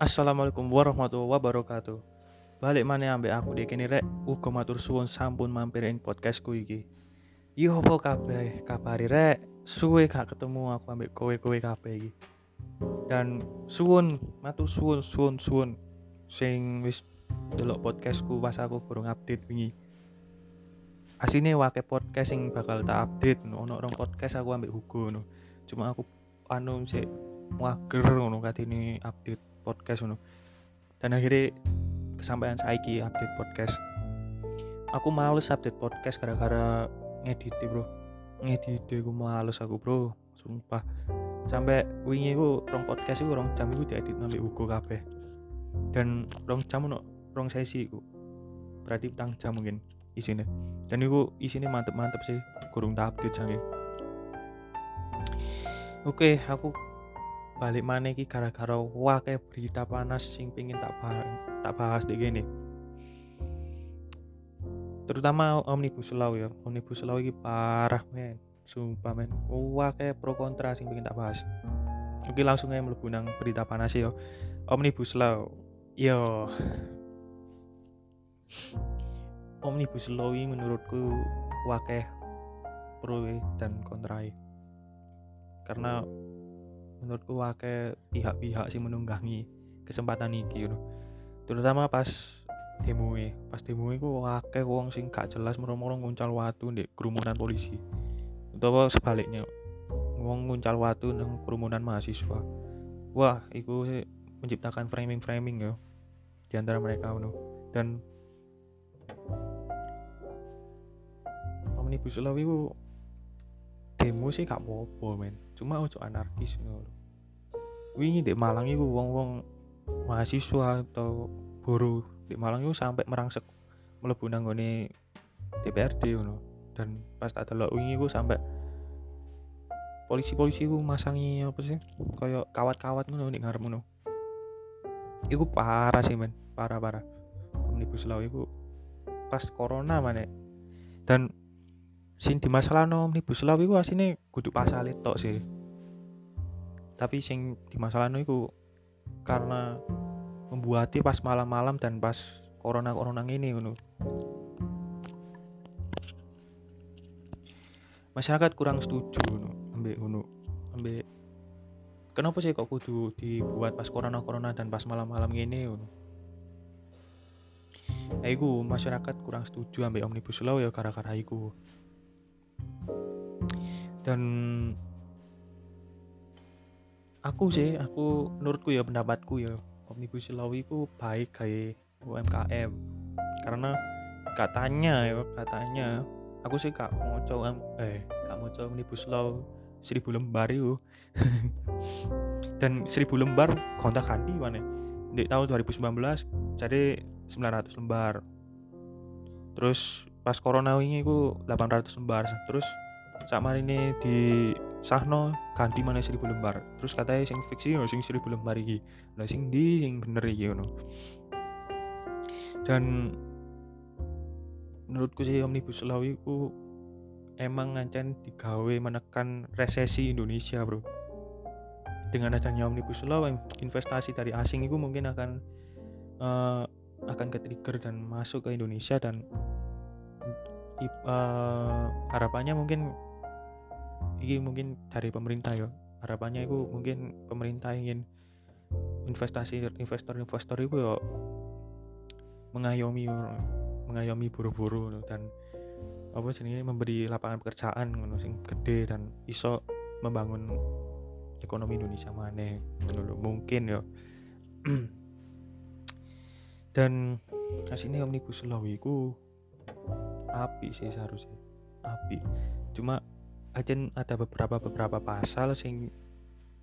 Assalamualaikum warahmatullahi wabarakatuh. Balik mana ambek aku dek kene rek uga matur suwun sampun mampir ing podcastku iki. Yo apa kabeh? Kabari rek? Suwe gak ketemu aku ambek kowe-kowe kabeh iki. Dan suwun, matur suwun suwun suwun sing wis delok podcastku pas aku burung update wingi. Asine wake podcast sing bakal tak update no. ono rong podcast aku ambek Hugo no. Cuma aku anu sik mager ngono katene update podcast ngono. Dan akhirnya kesampaian saiki update podcast. Aku males update podcast gara-gara ngedit bro. Ngedit aku males aku bro, sumpah. Sampai wingi ku rong podcast iku rong jam iku diedit nambah Hugo kabeh. Dan rong jam ono rong sesi iku. Berarti petang jam mungkin isine. Dan iku isine mantep-mantep sih, kurung tak update jange. Oke, aku balik mana iki gara-gara wae berita panas sing pingin tak bahas tak bahas di gini. Terutama omnibus law ya. Omnibus law iki parah men. Sumpah men. Wae pro kontra sing pingin tak bahas. Oke langsung aja mlebu nang berita panas ya. Omnibus law. Yo. Omnibus law ini menurutku wakeh pro dan kontra karena menurutku wake pihak-pihak sih menunggangi kesempatan iki know. terutama pas demo pas demo ku wake wong sing gak jelas moro-moro nguncal watu di kerumunan polisi atau sebaliknya wong nguncal watu nang kerumunan mahasiswa wah iku menciptakan framing-framing ya di antara mereka know. dan omnibus law itu demo sih gak apa-apa men cuma ojo anarkis ngono. Wingi di Malang itu wong-wong mahasiswa atau buruh di Malang itu sampai merangsek mlebu nang DPRD ngono. Dan pas tak delok wingi ku sampai polisi-polisi ku masangi apa sih? Kayak kawat-kawat ngono ning ngarep ngono. Iku parah sih men. Parah parah omnibus law iku pas corona mana dan sing di masalah no omnibus law iku asine kudu pasal tok sih. Tapi sing di masalah no iku karena membuati pas malam-malam dan pas corona corona ini ngono. Masyarakat kurang setuju ngono ambek ngono ambek kenapa sih kok kudu dibuat pas corona corona dan pas malam-malam ini ngono? Iku masyarakat kurang setuju ambek omnibus law ya gara-gara iku dan aku sih aku menurutku ya pendapatku ya omnibus law itu baik kayak UMKM karena katanya ya katanya aku sih kak mau coba eh kak mau coba omnibus law seribu lembar itu. Dan seribu lembar kontak kandi mana di tahun 2019 jadi 900 lembar. Terus pas corona ini aku 800 lembar. Terus sama ini di sahno ganti mana seribu lembar. Terus katanya sing fiksi ya sing seribu lembar iki. Lah sing di sing bener iki ngono. Dan menurutku sih omnibus law itu emang ngancen digawe menekan resesi Indonesia bro. Dengan adanya omnibus law investasi dari asing itu mungkin akan uh, akan ke trigger dan masuk ke Indonesia dan uh, harapannya mungkin ini mungkin dari pemerintah ya. Harapannya itu mungkin pemerintah ingin investasi investor-investor itu ya mengayomi mengayomi buru-buru dan apa sih memberi lapangan pekerjaan sing gede dan iso membangun ekonomi Indonesia mana dulu mungkin ya. Dan aslinya omnibus law itu api sih seharusnya. Api. Cuma ajen ada beberapa beberapa pasal sing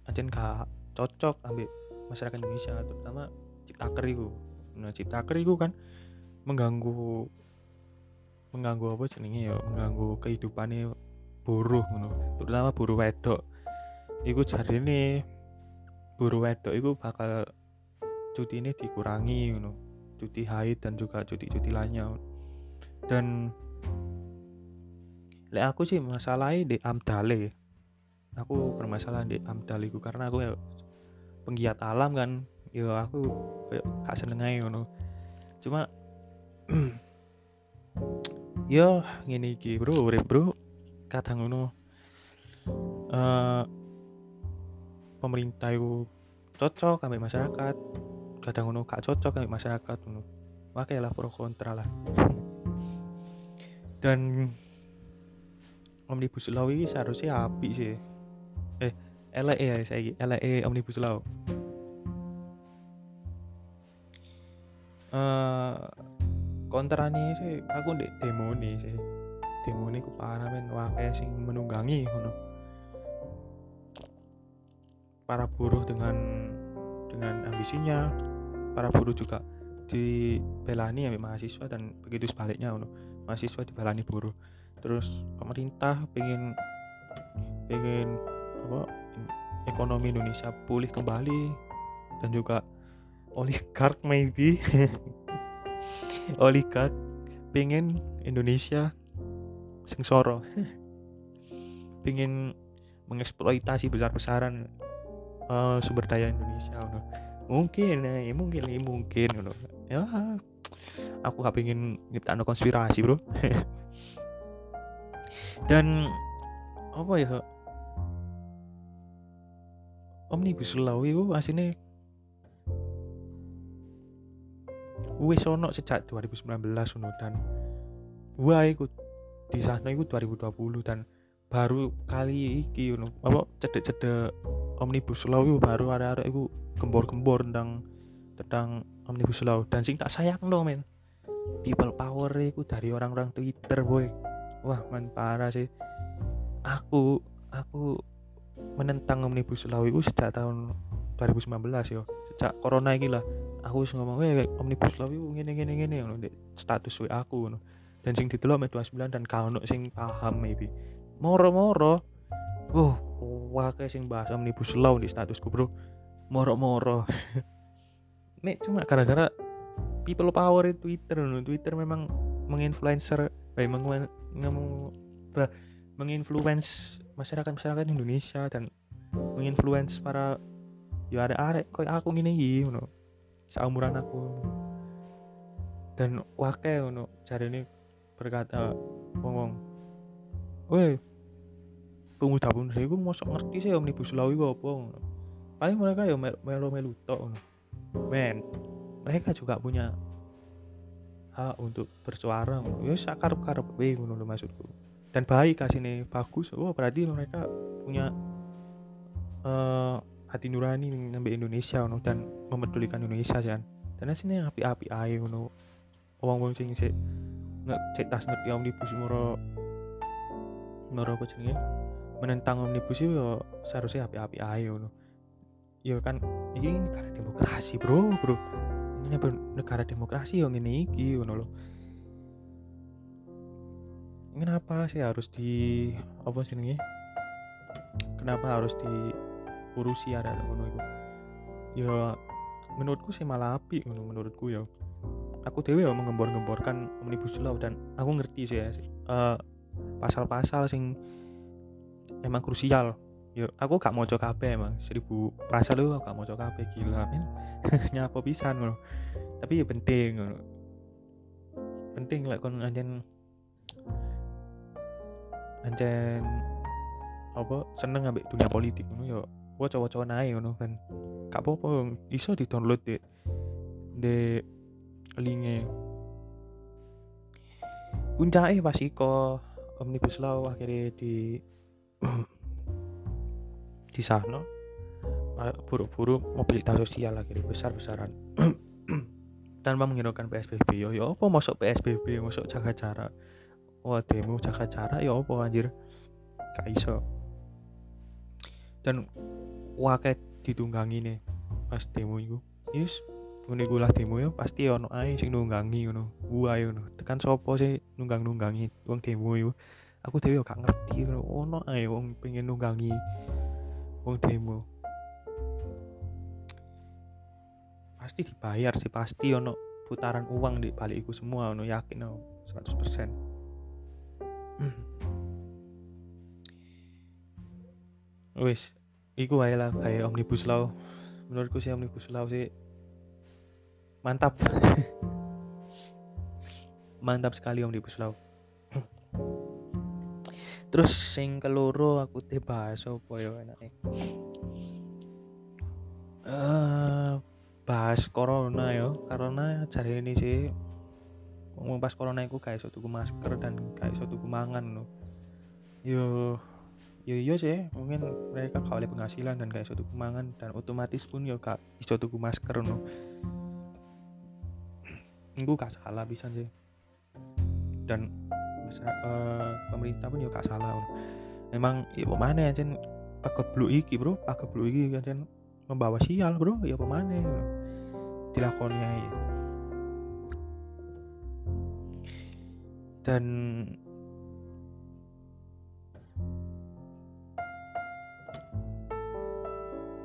ajen gak cocok ambil masyarakat Indonesia terutama ciptaker itu nah ciptaker itu kan mengganggu mengganggu apa jenenge ya? Mengganggu kehidupannya buruh ngono. Terutama buruh wedok. Iku ini buruh wedok itu bakal cuti ini dikurangi ngono. Cuti haid dan juga cuti-cuti lainnya dan lek aku sih masalahnya di amdale. Aku bermasalah di amdaliku karena aku ya penggiat alam kan. Yo aku kayak gak seneng aja ngono. Cuma yo ngene iki bro urip bro. Kadang ngono eh pemerintah itu cocok kami masyarakat. Kadang ngono gak cocok kami masyarakat ngono. Makanya lah pro kontra lah dan omnibus law ini seharusnya api sih. Eh elek ya saya elek omnibus law. Eh kontra nih sih aku di demo nih sih. Demo nih ku parah men. Wakai sing menunggangi ngono. Para buruh dengan dengan ambisinya. Para buruh juga dibelani ya mahasiswa dan begitu sebaliknya ngono mahasiswa dibelani buruh. Terus pemerintah pengen pengen apa ekonomi Indonesia pulih kembali dan juga oligark maybe. Oligark pengen Indonesia sing soro. Pengen mengeksploitasi besar-besaran uh, sumber daya Indonesia mungkin ya mungkin mungkin ya aku gak pengen nyiptain konspirasi bro. Dan apa ya? Omnibus law itu aslinya wis ono sejak 2019 ngono dan gua ikut di sana itu 2020 dan baru kali iki ngono apa cedek-cedek omnibus law itu baru ada-ada itu gembor-gembor tentang tentang omnibus law. Dan sing tak sayang dong men people power itu dari orang-orang Twitter boy. Wah man parah sih. Aku aku menentang omnibus law itu sejak tahun 2019 yo. Sejak corona ini lah. Aku wis ngomong kayak omnibus law itu gini gini gini ngono status WA aku ngono. Dan sing ditelok met 29 dan kau sing paham maybe. Moro-moro. Wah wah kayak sing bahas omnibus law di statusku bro. Moro-moro. Mek cuma gara-gara people power itu Twitter ngono Twitter memang menginfluencer baik meng, menginfluence masyarakat masyarakat Indonesia dan menginfluence para ya ada arek aku gini gini seumuran aku. Dan wakil ngono cari ini berkata ngomong weh pemuda pun saya gue masuk ngerti sih omnibus law itu apa? paling mereka ya melo melu tok men mereka juga punya hak untuk bersuara. Ya sakar karep wae ngono maksudku. Dan baik kasih nih bagus. Oh berarti mereka punya uh, hati nurani ngambil Indonesia no, dan memedulikan Indonesia kan dan sini api-api air no uang uang sing sih nggak cek tas ngerti omnibus moro moro apa jenenge? Menentang omnibus itu ya seharusnya api-api air no ya kan ini negara demokrasi bro bro ini negara demokrasi yang ini iki no lo kenapa sih harus di apa sih kenapa harus di urusi ada ngono iku? Ya menurutku sih malah api ngono menurutku ya. Aku dewe ya menggembor-gemborkan omnibus law dan aku ngerti sih ya uh, pasal-pasal sing emang krusial ya aku gak mau coba kabeh emang seribu pasal itu gak mau coba kabeh gila. Men nyapa bisa ngono. Tapi ya penting ngono. Penting lah kon anjen anjen apa seneng ambek dunia politik ngono. Ya gue cowok-cowok naik ngono kan. Gak apa-apa iso di download deh de linknya puncaknya pas iko omnibus law akhirnya di di sana buru-buru mobilitas sosial akhirnya besar-besaran. Tanpa menghiraukan PSBB yo yo apa masuk PSBB masuk jaga jarak? Wah demo jaga jarak ya apa anjir? Gak iso. Dan wakai ditunggangi nih pas demo itu yes ngene gue lah demo ya pasti ono ae sing nunggangi ngono. Gua ae ngono. Tekan sopo sih nunggang-nunggangi wong demo itu aku dhewe gak ngerti ono ae wong pengen nunggangi wong demo. Pasti dibayar sih pasti ono putaran uang di balik iku semua ono yakin ono 100% wis iku wae lah kayak omnibus law. Menurutku sih omnibus law sih mantap. Mantap sekali om di Puslau terus sing keloro aku teh bahas apa ya enake eh bahas corona ya. Karena cari ini sih ngomong pas corona itu kayak suatu masker dan kayak suatu mangan no. yo yo iya sih mungkin mereka kau oleh penghasilan dan kayak suatu mangan dan otomatis pun yo kak iso tuku masker no gue gak salah bisa sih. Dan uh, pemerintah pun juga gak salah memang ya mana ya pakai blue iki bro. Pakai blue iki kan membawa sial bro. Ya pemane. Dilakoni ya dan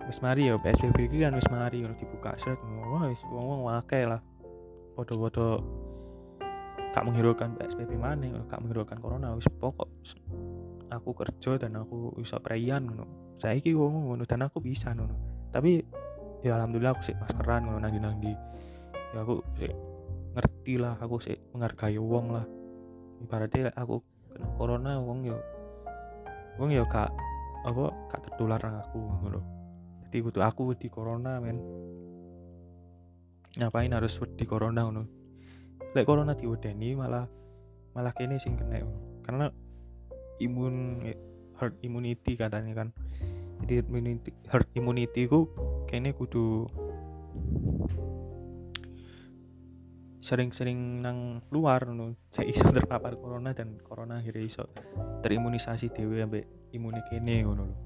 wis mari ya PSBB iki kan wis mari dibuka set wah wis wong-wong akeh lah. Foto-foto gak menghiraukan PSBB mana gak menghiraukan corona wis pokok aku kerja dan aku bisa preyan ngono. Saiki wong ngono dan aku bisa ngono. Tapi ya alhamdulillah aku sih maskeran ngono nang nang di ya aku sih ngerti lah aku sih menghargai wong lah. Ibaratnya aku kena corona wong yo wong yo kak apa kak tertular nang aku ngono. Jadi butuh aku di corona men. Ngapain harus di corona ngono lek corona diwedeni malah malah kene sing kena karena imun herd immunity katanya kan. Jadi immunity herd immunity ku kene kudu sering-sering nang luar no saya iso terpapar corona dan corona akhirnya iso terimunisasi dewe ambek imun kene ngono lho.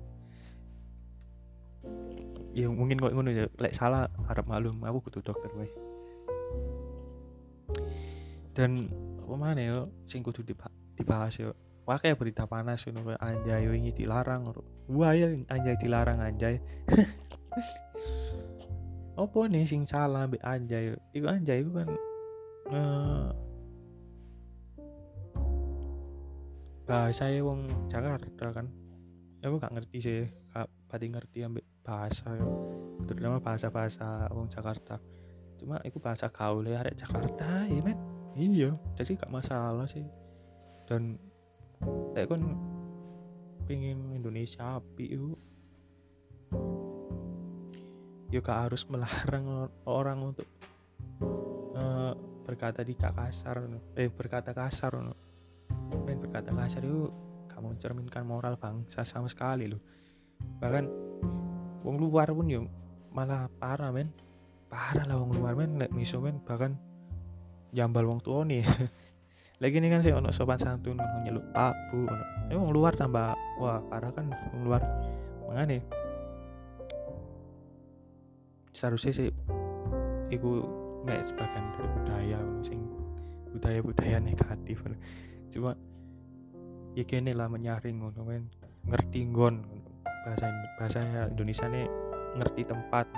Ya mungkin kok ngono ya lek salah harap maklum aku butuh dokter weh dan apa mana yo sing kudu dibahas yo. Wakai berita panas ngono anjay ini dilarang wah ya anjay dilarang anjay. Apa nih sing salah ambek anjay iku anjay iku kan uh, bahasa wong Jakarta kan. Aku gak ngerti sih gak pati ngerti ambek bahasa yo. Terutama bahasa-bahasa wong Jakarta. Cuma itu bahasa gaul ya Jakarta ya men iya. Jadi gak masalah sih. Dan saya kan pengen Indonesia api yuk. Yuk harus melarang orang untuk uh, berkata di kasar eh berkata kasar main berkata kasar itu kamu mencerminkan moral bangsa sama sekali loh. Bahkan wong luar pun yuk malah parah men. Parah lah wong luar men. Nek men. Bahkan jambal wong tua nih lagi ini kan sih ono sopan santun nyeluk pak bu eh wong luar tambah wah parah kan wong luar. Nih seharusnya sih iku nggak sebagian dari budaya sing budaya budaya negatif cuma ya kene lah menyaring ngono ngerti nggon bahasa bahasa Indonesia nih ngerti tempat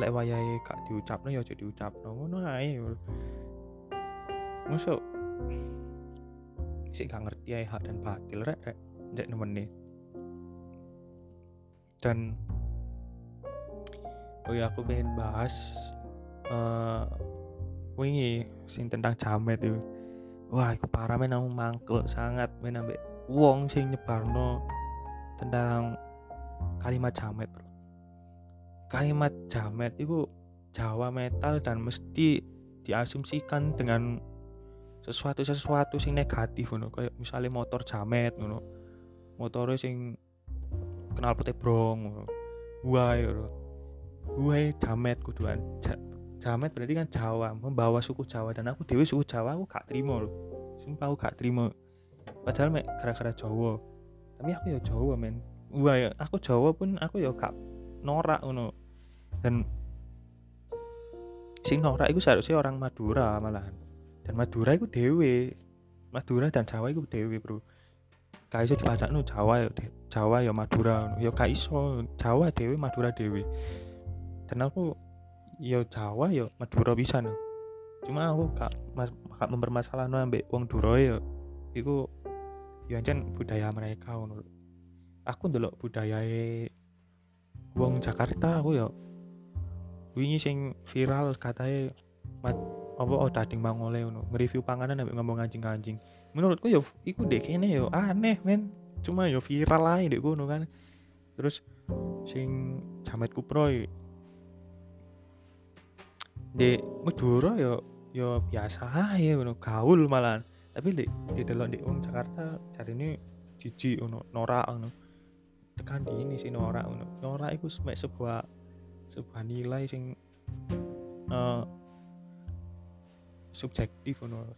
lek wayahe gak diucapno ya aja diucapno ngono ae. Masuk. Sih gak ngerti ae hak dan batil rek rek. Ndek nemene dan oh ya aku pengen bahas uh, wingi sing tentang jamet itu. Wah aku parah men aku mangkel sangat men ambek wong sing nyebarno tentang kalimat jamet bro kalimat jamet itu Jawa metal dan mesti diasumsikan dengan sesuatu-sesuatu sing negatif ngono. Kayak misalnya motor jamet ngono. Motornya sing kenal putih brong ngono. Wae wae jamet kuduan. Ja, jamet berarti kan Jawa membawa suku Jawa. Dan aku dewi suku Jawa aku gak terima loh sumpah aku gak terima. Padahal mek gara-gara Jawa. Tapi aku ya Jawa men. Wae aku Jawa pun aku ya gak norak ngono dan sing norak itu seharusnya orang Madura malahan. Dan Madura itu dewe Madura dan Jawa itu dewe bro. Gak iso no Jawa ya Jawa ya Madura ya gak iso. Jawa dewe Madura dewe dan aku ya Jawa ya Madura bisa no cuma aku gak, gak mempermasalah no ambek wong Duro ya itu ya ancen budaya mereka ngono aku ndelok budaya wong Jakarta aku ya wingi sing viral katanya mat apa oh dading mangole ngono nge-review panganan ambek ngomong anjing-anjing. Menurutku ya iku dek kene yo aneh men. Cuma yo viral aja dek kono kan. Terus sing jamet kupro di Madura yo yo biasa aja ngono gaul malah tapi di di dalam di wong Jakarta cari ini jijik ngono norak ngono. Tekan di ini sih norak ngono. Norak itu sebuah sebuah nilai sing uh, subjektif ngono.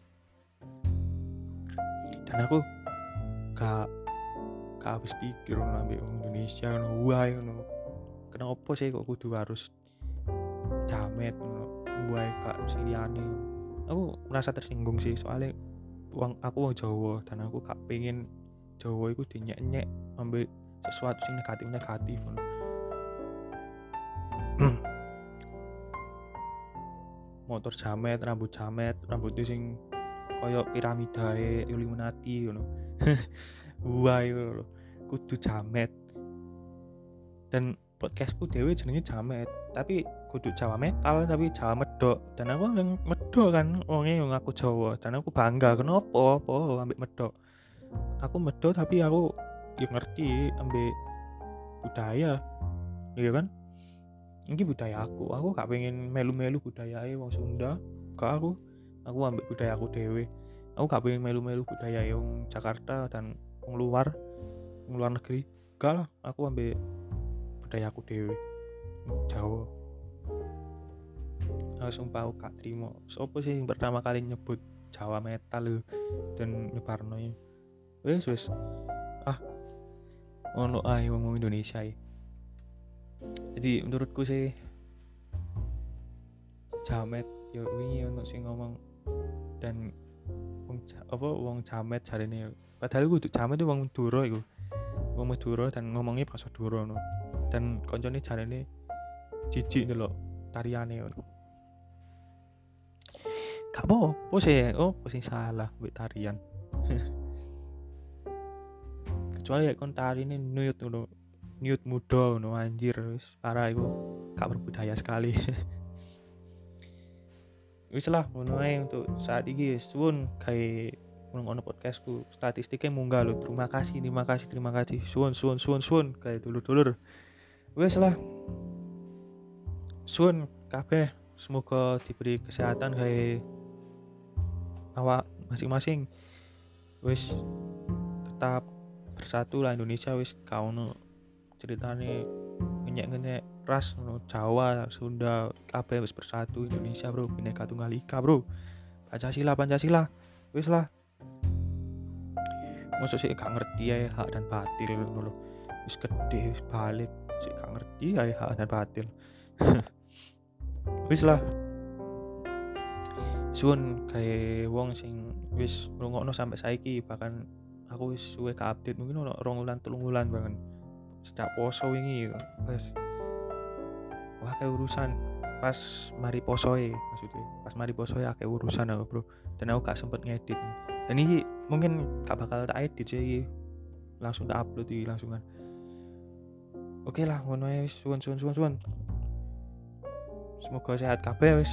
Dan aku gak gak habis pikir ngono ambil Indonesia ngono. Wae ngono. Kenapa sih kok kudu harus jamet ngono? Wae kak siliane. Aku merasa tersinggung sih soalnya uang aku mau Jawa dan aku gak pengen Jawa itu dinyek-nyek ambil sesuatu sing negatif negatif motor jamet rambut jamet rambutnya sing koyo piramidae Illuminati ngono. Wah lho. Kudu jamet. Dan podcastku dewe jenenge jamet tapi kudu Jawa metal tapi Jawa medok dan aku yang medok kan orangnya yang aku Jawa. Dan aku bangga kenapa apa ambek medok aku medok tapi aku yang ngerti ambek budaya. Iya kan ini budaya aku. Aku gak pengen melu-melu budaya wong Sunda. Gak aku. Aku ambil budaya aku dewe aku gak pengen melu-melu budaya yang Jakarta dan wong luar wong luar negeri. Gak lah. Aku ambil budaya aku dewe Jawa. Aku sumpah aku gak terima. Sopo sih yang pertama kali nyebut Jawa metal dan nyebarno wes wes. Ah ono ae wong Indonesia ya jadi menurutku sih jamet ya wingi untuk sing ngomong dan wong apa wong jamet jarene padahal gue jamet itu wong Madura iku. Wong Madura dan ngomongnya bahasa Madura no dan koncone jarene jijik lho tariane ngono. Gak apa sih oh sing salah mbek tarian? Kecuali ya kon tarine nuyut ngono Newt muda no anjir wis parah iku. Gak berbudaya sekali. Wis lah ngono untuk saat ini suwun. Kayak ngono podcastku. Statistiknya munggah lo terima kasih terima kasih terima kasih. Suwun suwun suwun suwun. Kayak dulur dulur wis lah. Suwun kabeh. Semoga diberi kesehatan kayak awak masing-masing. Wis tetap bersatu lah Indonesia. Wis kau no ceritane ngenyek-ngenyek ras no Jawa, Sunda, kabeh wis bersatu Indonesia, Bro. Bineka Tunggal Ika, Bro. Pancasila, Pancasila. Wis lah. Masuk sih gak ngerti ya hak dan batil ngono. Wis gede wis balik sih gak ngerti ya hak dan batil. wis lah. Suun kayak wong sing wis ngrungokno sampai saiki bahkan aku wis suwe ke update mungkin ono rong wulan bahkan sejak poso ini pas wah kayak urusan. Pas mari poso maksudnya. Pas mari poso ya kayak urusan aku bro. Dan aku gak sempet ngedit. Dan ini mungkin gak bakal tak edit sih langsung tak upload di langsungan oke lah ngono ya suan suan suan suan semoga sehat kabeh wis.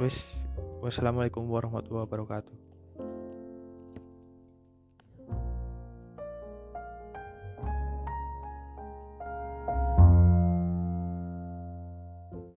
Wis. Wassalamualaikum warahmatullahi wabarakatuh